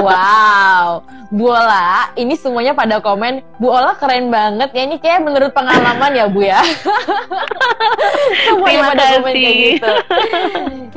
wow, Bu Ola, ini semuanya pada komen, Bu Ola keren banget ya. Ini kayak menurut pengalaman ya Bu ya. semuanya pada komen kayak gitu.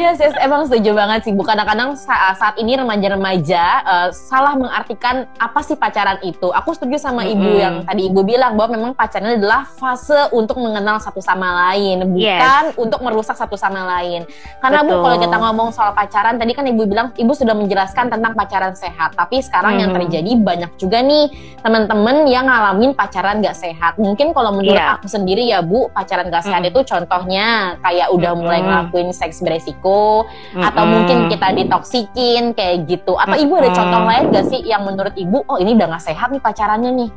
Ya, yes, emang setuju banget sih. Bu kadang-kadang saat, saat ini remaja-remaja uh, salah mengartikan apa sih pacaran itu. Aku setuju sama mm -hmm. Ibu yang tadi Ibu bilang bahwa memang pacaran adalah fase untuk mengenal satu sama lain, bukan yes. untuk merusak satu sama lain. Karena Betul. Bu kalau kita ngomong soal pacaran, tadi kan Ibu bilang Ibu sudah menjelaskan tentang pacaran sehat. Tapi sekarang hmm. yang terjadi banyak juga nih teman-teman yang ngalamin pacaran gak sehat. Mungkin kalau menurut yeah. aku sendiri ya Bu, pacaran gak sehat hmm. itu contohnya kayak udah hmm. mulai ngelakuin seks beresiko hmm. atau mungkin kita ditoksikin kayak gitu. Atau Ibu ada contoh lain gak sih yang menurut Ibu, oh ini udah gak sehat nih pacarannya nih?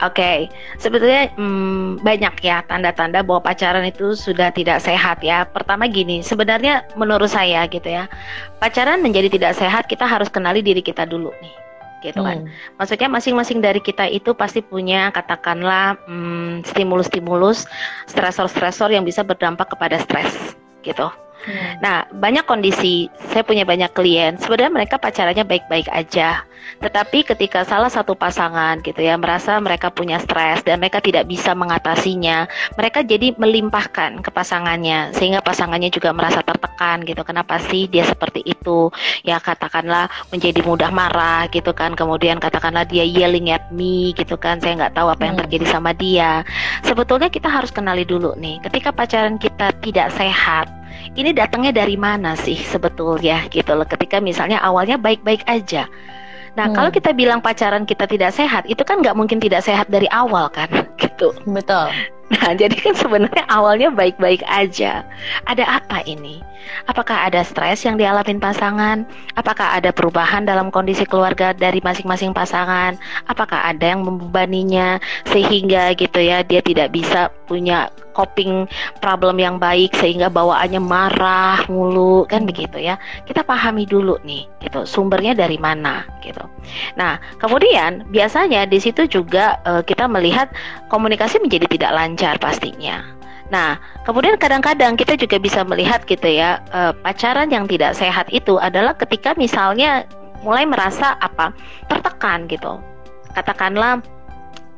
Oke, okay. sebetulnya hmm, banyak ya tanda-tanda bahwa pacaran itu sudah tidak sehat ya. Pertama gini, sebenarnya menurut saya gitu ya, pacaran menjadi tidak sehat kita harus kenali diri kita dulu nih, gitu kan. Hmm. Maksudnya masing-masing dari kita itu pasti punya katakanlah hmm, stimulus-stimulus, stresor-stresor yang bisa berdampak kepada stres, gitu. Hmm. Nah, banyak kondisi, saya punya banyak klien, sebenarnya mereka pacarannya baik-baik aja. Tetapi ketika salah satu pasangan gitu ya, merasa mereka punya stres dan mereka tidak bisa mengatasinya, mereka jadi melimpahkan ke pasangannya sehingga pasangannya juga merasa tertekan gitu. Kenapa sih dia seperti itu? Ya katakanlah menjadi mudah marah gitu kan. Kemudian katakanlah dia yelling at me gitu kan. Saya nggak tahu apa yang hmm. terjadi sama dia. Sebetulnya kita harus kenali dulu nih, ketika pacaran kita tidak sehat, ini datangnya dari mana sih sebetulnya gitu loh ketika misalnya awalnya baik-baik aja Nah, hmm. kalau kita bilang pacaran kita tidak sehat, itu kan nggak mungkin tidak sehat dari awal kan, gitu. Betul. Nah, jadi kan sebenarnya awalnya baik-baik aja. Ada apa ini? Apakah ada stres yang dialami pasangan? Apakah ada perubahan dalam kondisi keluarga dari masing-masing pasangan? Apakah ada yang membebaninya sehingga gitu ya dia tidak bisa punya coping problem yang baik sehingga bawaannya marah mulu kan begitu ya. Kita pahami dulu nih gitu sumbernya dari mana gitu. Nah, kemudian biasanya di situ juga uh, kita melihat komunikasi menjadi tidak lancar pastinya Nah, kemudian kadang-kadang kita juga bisa melihat gitu ya, uh, pacaran yang tidak sehat itu adalah ketika misalnya mulai merasa apa? tertekan gitu. Katakanlah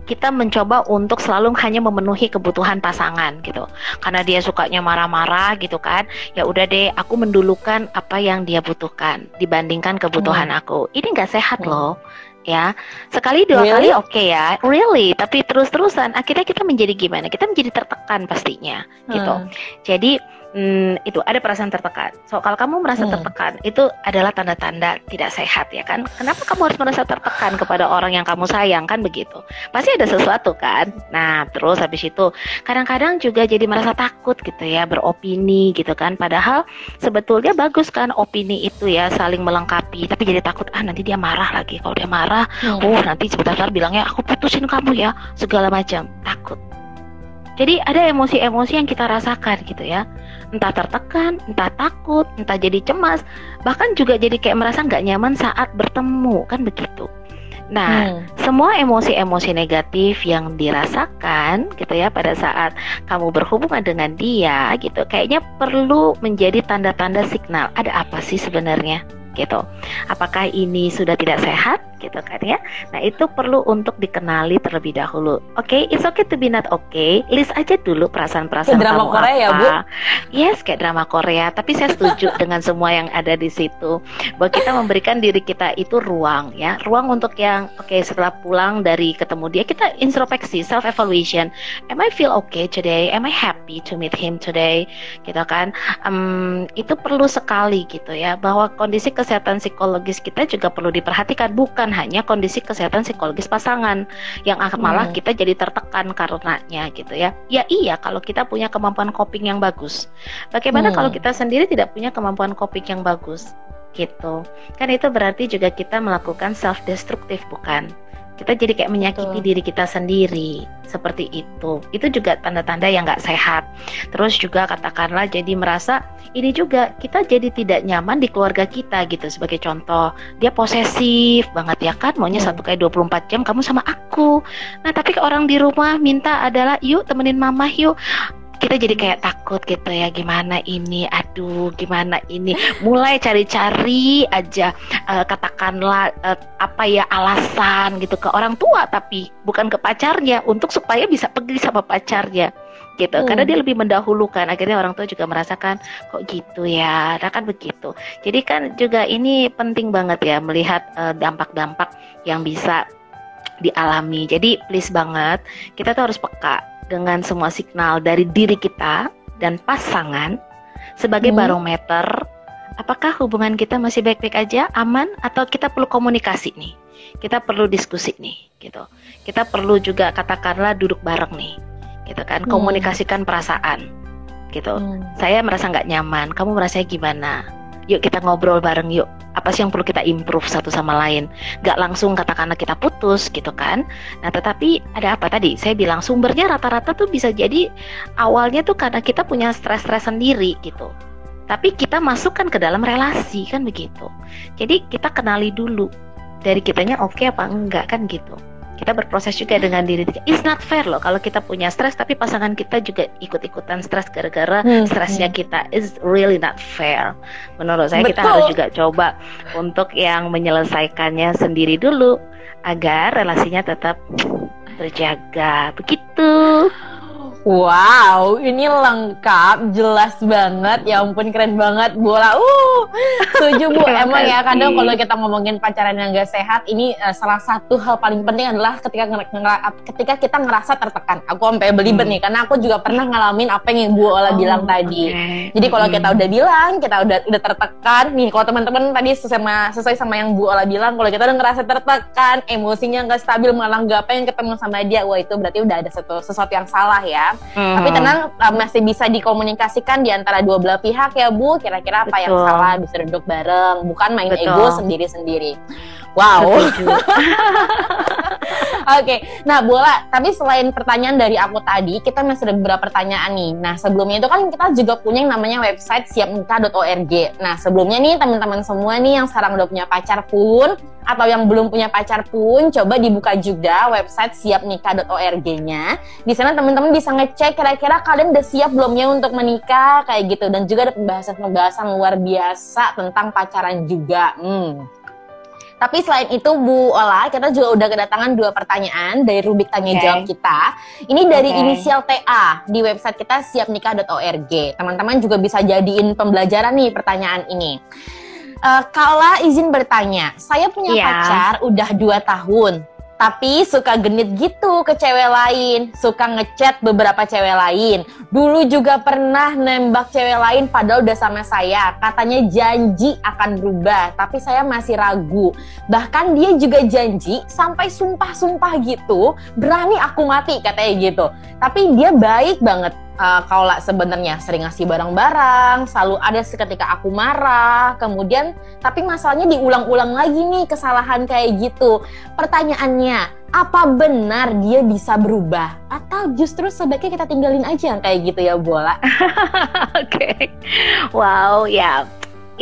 kita mencoba untuk selalu hanya memenuhi kebutuhan pasangan gitu karena dia sukanya marah-marah gitu kan ya udah deh aku mendulukan apa yang dia butuhkan dibandingkan kebutuhan hmm. aku ini nggak sehat hmm. loh ya sekali dua really? kali oke okay ya really tapi terus terusan akhirnya kita menjadi gimana kita menjadi tertekan pastinya gitu hmm. jadi hmm, itu ada perasaan tertekan. So kalau kamu merasa hmm. tertekan, itu adalah tanda-tanda tidak sehat ya kan? Kenapa kamu harus merasa tertekan kepada orang yang kamu sayang kan begitu? Pasti ada sesuatu kan? Nah terus habis itu kadang-kadang juga jadi merasa takut gitu ya beropini gitu kan? Padahal sebetulnya bagus kan opini itu ya saling melengkapi. Tapi jadi takut ah nanti dia marah lagi. Kalau dia marah, hmm. oh nanti sebentar bilangnya aku putusin kamu ya segala macam takut. Jadi ada emosi-emosi yang kita rasakan gitu ya entah tertekan, entah takut, entah jadi cemas, bahkan juga jadi kayak merasa nggak nyaman saat bertemu, kan begitu. Nah, hmm. semua emosi-emosi negatif yang dirasakan gitu ya pada saat kamu berhubungan dengan dia gitu, kayaknya perlu menjadi tanda-tanda signal ada apa sih sebenarnya gitu. Apakah ini sudah tidak sehat gitu kan ya? Nah itu perlu untuk dikenali terlebih dahulu. Oke, okay, it's okay to be not okay. List aja dulu perasaan-perasaan kamu drama Korea ya bu? Yes, kayak drama Korea. Tapi saya setuju dengan semua yang ada di situ. Bahwa kita memberikan diri kita itu ruang ya, ruang untuk yang oke okay, setelah pulang dari ketemu dia kita introspeksi, self evaluation. Am I feel okay today? Am I happy to meet him today? Gitu kan? Um, itu perlu sekali gitu ya, bahwa kondisi kesehatan psikologis kita juga perlu diperhatikan bukan hanya kondisi kesehatan psikologis pasangan yang akan malah hmm. kita jadi tertekan karenanya gitu ya. Ya iya kalau kita punya kemampuan coping yang bagus. Bagaimana hmm. kalau kita sendiri tidak punya kemampuan coping yang bagus? gitu. Kan itu berarti juga kita melakukan self destruktif bukan? Kita jadi kayak menyakiti Betul. diri kita sendiri. Seperti itu. Itu juga tanda-tanda yang nggak sehat. Terus juga katakanlah jadi merasa ini juga kita jadi tidak nyaman di keluarga kita gitu. Sebagai contoh dia posesif banget ya kan? Maunya hmm. satu kali 24 jam kamu sama aku. Nah tapi orang di rumah minta adalah yuk temenin mama yuk kita jadi kayak takut gitu ya gimana ini aduh gimana ini. Mulai cari-cari aja uh, katakanlah uh, apa ya alasan gitu ke orang tua tapi bukan ke pacarnya untuk supaya bisa pergi sama pacarnya gitu. Hmm. karena dia lebih mendahulukan. Akhirnya orang tua juga merasakan kok gitu ya? Nah kan begitu. Jadi kan juga ini penting banget ya melihat eh, dampak-dampak uh, yang bisa dialami. Jadi please banget kita tuh harus peka dengan semua signal dari diri kita dan pasangan sebagai hmm. barometer apakah hubungan kita masih baik-baik aja aman atau kita perlu komunikasi nih kita perlu diskusi nih gitu kita perlu juga katakanlah duduk bareng nih gitu kan hmm. komunikasikan perasaan gitu hmm. saya merasa nggak nyaman kamu merasa gimana yuk kita ngobrol bareng yuk. Apa sih yang perlu kita improve satu sama lain? Nggak langsung katakanlah kita putus gitu kan. Nah tetapi ada apa tadi? Saya bilang sumbernya rata-rata tuh bisa jadi awalnya tuh karena kita punya stres-stres sendiri gitu. Tapi kita masukkan ke dalam relasi kan begitu. Jadi kita kenali dulu dari kitanya oke okay apa enggak kan gitu kita berproses juga dengan diri kita. It's not fair loh kalau kita punya stres tapi pasangan kita juga ikut-ikutan stres gara-gara hmm. stresnya hmm. kita. It's really not fair. Menurut saya Betul. kita harus juga coba untuk yang menyelesaikannya sendiri dulu agar relasinya tetap terjaga. Begitu. Wow, ini lengkap, jelas banget. Ya ampun, keren banget. Bola, uh, setuju bu. Emang ya kadang kalau kita ngomongin pacaran yang gak sehat, ini uh, salah satu hal paling penting adalah ketika ketika kita ngerasa tertekan. Aku sampai belibet hmm. nih, karena aku juga pernah ngalamin apa yang Bu Ola oh, bilang tadi. Okay. Jadi kalau hmm. kita udah bilang, kita udah udah tertekan. Nih, kalau teman-teman tadi sesuai sesuai sama yang Bu Ola bilang, kalau kita udah ngerasa tertekan, emosinya nggak stabil, malah nggak pengen ketemu sama dia, wah itu berarti udah ada sesuatu, sesuatu yang salah ya. Hmm. Tapi tenang uh, masih bisa dikomunikasikan di antara dua belah pihak ya Bu. Kira-kira apa Betul. yang salah bisa duduk bareng, bukan main Betul. ego sendiri-sendiri. Wow. Oke, okay. nah bola. Tapi selain pertanyaan dari aku tadi, kita masih ada beberapa pertanyaan nih. Nah sebelumnya itu kan kita juga punya yang namanya website siapnikah.org. Nah sebelumnya nih teman-teman semua nih yang sekarang udah punya pacar pun atau yang belum punya pacar pun, coba dibuka juga website siapnikah.org-nya. Di sana teman-teman bisa ngecek kira-kira kalian udah siap belum ya untuk menikah kayak gitu. Dan juga ada pembahasan-pembahasan luar biasa tentang pacaran juga. Hmm. Tapi selain itu Bu Ola, kita juga udah kedatangan dua pertanyaan dari rubik tanya okay. jawab kita. Ini dari okay. inisial TA di website kita siapnikah.org. Teman-teman juga bisa jadiin pembelajaran nih pertanyaan ini. Uh, Kala izin bertanya, saya punya yeah. pacar udah dua tahun, tapi suka genit gitu ke cewek lain, suka ngechat beberapa cewek lain. Dulu juga pernah nembak cewek lain padahal udah sama saya, katanya janji akan berubah, tapi saya masih ragu. Bahkan dia juga janji sampai sumpah-sumpah gitu, berani aku mati katanya gitu. Tapi dia baik banget uh, kalau sebenarnya sering ngasih barang-barang, selalu ada seketika aku marah, kemudian tapi masalahnya diulang-ulang lagi nih kesalahan kayak gitu. Pertanyaannya, apa benar dia bisa berubah atau justru sebaiknya kita tinggalin aja kayak gitu ya bola? Oke, okay. wow ya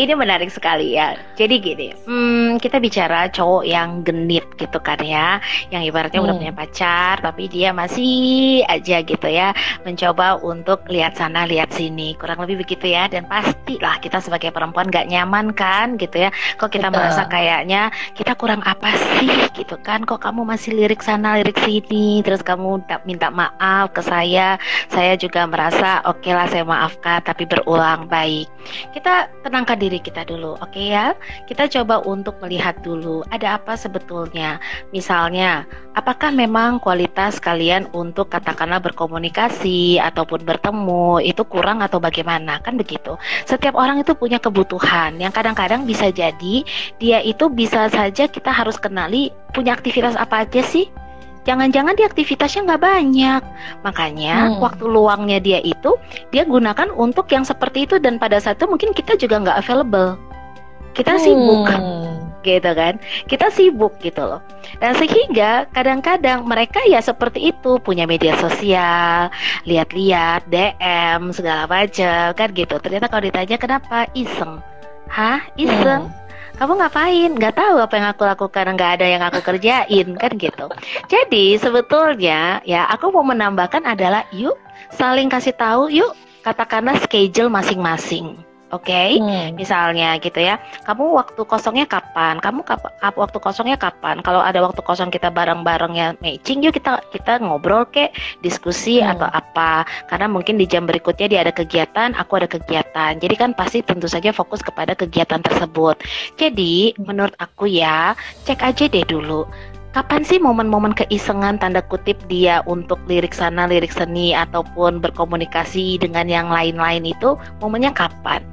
ini menarik sekali ya. Jadi gini, hmm, kita bicara cowok yang genit gitu kan ya, yang ibaratnya hmm. udah punya pacar, tapi dia masih aja gitu ya, mencoba untuk lihat sana lihat sini, kurang lebih begitu ya. Dan pastilah kita sebagai perempuan gak nyaman kan gitu ya. Kok kita Betul. merasa kayaknya kita kurang apa sih gitu kan? Kok kamu masih lirik sana lirik sini, terus kamu minta maaf ke saya, saya juga merasa oke okay lah saya maafkan, tapi berulang baik. Kita tenangkan diri kita dulu, oke okay ya? Kita coba untuk melihat dulu ada apa sebetulnya. Misalnya, apakah memang kualitas kalian untuk katakanlah berkomunikasi ataupun bertemu itu kurang atau bagaimana? Kan begitu. Setiap orang itu punya kebutuhan yang kadang-kadang bisa jadi dia itu bisa saja kita harus kenali punya aktivitas apa aja sih jangan-jangan di aktivitasnya nggak banyak. Makanya hmm. waktu luangnya dia itu dia gunakan untuk yang seperti itu dan pada saat itu mungkin kita juga nggak available. Kita hmm. sibuk, gitu kan? Kita sibuk gitu loh. Dan sehingga kadang-kadang mereka ya seperti itu punya media sosial, lihat-lihat DM segala macam kan gitu. Ternyata kalau ditanya kenapa iseng, hah iseng? Hmm kamu ngapain? Nggak tahu apa yang aku lakukan nggak ada yang aku kerjain kan gitu. Jadi sebetulnya ya aku mau menambahkan adalah yuk saling kasih tahu yuk katakanlah schedule masing-masing Oke, okay? hmm. misalnya gitu ya. Kamu waktu kosongnya kapan? Kamu kap waktu kosongnya kapan? Kalau ada waktu kosong kita bareng-bareng ya matching, yuk kita kita ngobrol kek, diskusi hmm. atau apa. Karena mungkin di jam berikutnya dia ada kegiatan, aku ada kegiatan. Jadi kan pasti tentu saja fokus kepada kegiatan tersebut. Jadi menurut aku ya, cek aja deh dulu kapan sih momen-momen keisengan tanda kutip dia untuk lirik sana lirik seni ataupun berkomunikasi dengan yang lain-lain itu? Momennya kapan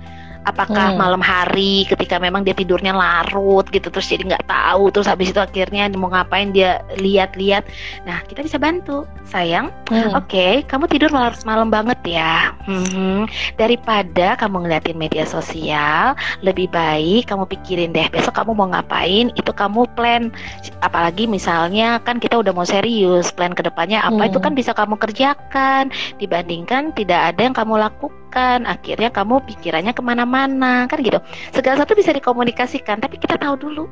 apakah hmm. malam hari ketika memang dia tidurnya larut gitu terus jadi nggak tahu terus habis itu akhirnya mau ngapain dia lihat-lihat. Nah kita bisa bantu sayang. Hmm. oke okay, kamu tidur malam, malam banget ya? Hmm, daripada kamu ngeliatin media sosial lebih baik kamu pikirin deh besok kamu mau ngapain itu kamu plan. Apalagi misalnya kan kita udah mau serius plan ke depannya apa hmm. itu kan bisa kamu kerjakan. Dibandingkan tidak ada yang kamu lakukan akhirnya kamu pikirannya ke mana-mana kan gitu. Segala satu bisa dikomunikasikan tapi kita tahu dulu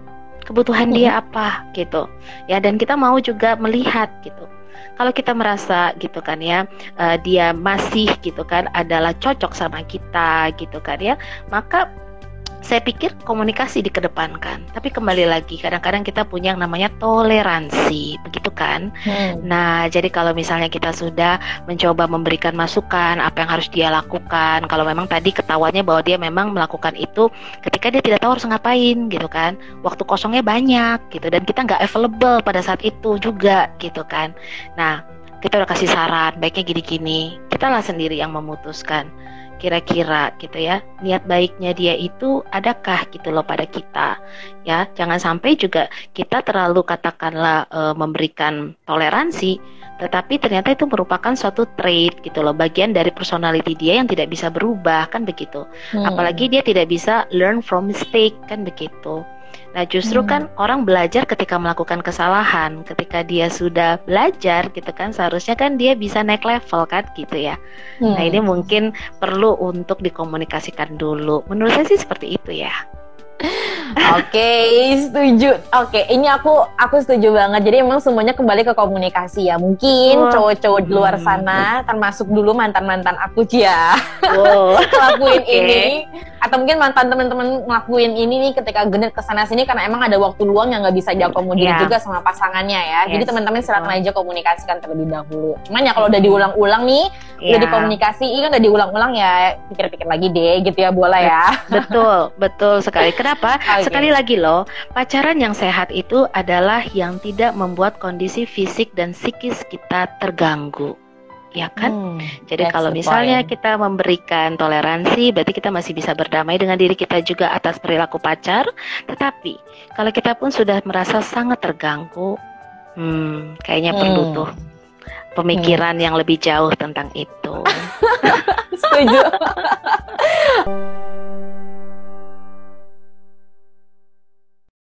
kebutuhan hmm. dia apa gitu. Ya dan kita mau juga melihat gitu. Kalau kita merasa gitu kan ya uh, dia masih gitu kan adalah cocok sama kita gitu kan ya maka saya pikir komunikasi dikedepankan. Tapi kembali lagi, kadang-kadang kita punya yang namanya toleransi, begitu kan? Hmm. Nah, jadi kalau misalnya kita sudah mencoba memberikan masukan apa yang harus dia lakukan, kalau memang tadi ketahuannya bahwa dia memang melakukan itu ketika dia tidak tahu harus ngapain, gitu kan? Waktu kosongnya banyak, gitu, dan kita nggak available pada saat itu juga, gitu kan? Nah, kita udah kasih saran, baiknya gini-gini, kita lah sendiri yang memutuskan kira-kira gitu ya. Niat baiknya dia itu adakah gitu loh pada kita ya. Jangan sampai juga kita terlalu katakanlah e, memberikan toleransi tetapi ternyata itu merupakan suatu trait gitu loh bagian dari personality dia yang tidak bisa berubah kan begitu. Hmm. apalagi dia tidak bisa learn from mistake kan begitu Nah, justru hmm. kan orang belajar ketika melakukan kesalahan, ketika dia sudah belajar gitu kan seharusnya kan dia bisa naik level kan gitu ya. Hmm. Nah, ini hmm. mungkin perlu untuk dikomunikasikan dulu. Menurut saya sih seperti itu ya. Oke, okay, setuju. Oke, okay, ini aku aku setuju banget. Jadi emang semuanya kembali ke komunikasi ya. Mungkin cowok-cowok di luar hmm. sana, termasuk dulu mantan-mantan aku ya, oh. ngelakuin okay. ini. Atau mungkin mantan teman-teman ngelakuin ini nih ketika genit ke sana sini karena emang ada waktu luang yang nggak bisa diakomodir yeah. juga sama pasangannya ya. Yes. Jadi teman-teman silakan aja komunikasikan terlebih dahulu. Cuman ya kalau udah diulang-ulang nih, yeah. udah iya. dikomunikasi, kan udah diulang-ulang ya pikir-pikir lagi deh gitu ya, boleh ya. Betul, betul sekali. Kenapa? Okay. Sekali lagi loh, pacaran yang sehat itu adalah yang tidak membuat kondisi fisik dan psikis kita terganggu. Ya kan? Hmm, Jadi kalau misalnya point. kita memberikan toleransi, berarti kita masih bisa berdamai dengan diri kita juga atas perilaku pacar. Tetapi kalau kita pun sudah merasa sangat terganggu, hmm, kayaknya hmm. perlu tuh pemikiran hmm. yang lebih jauh tentang itu. Setuju.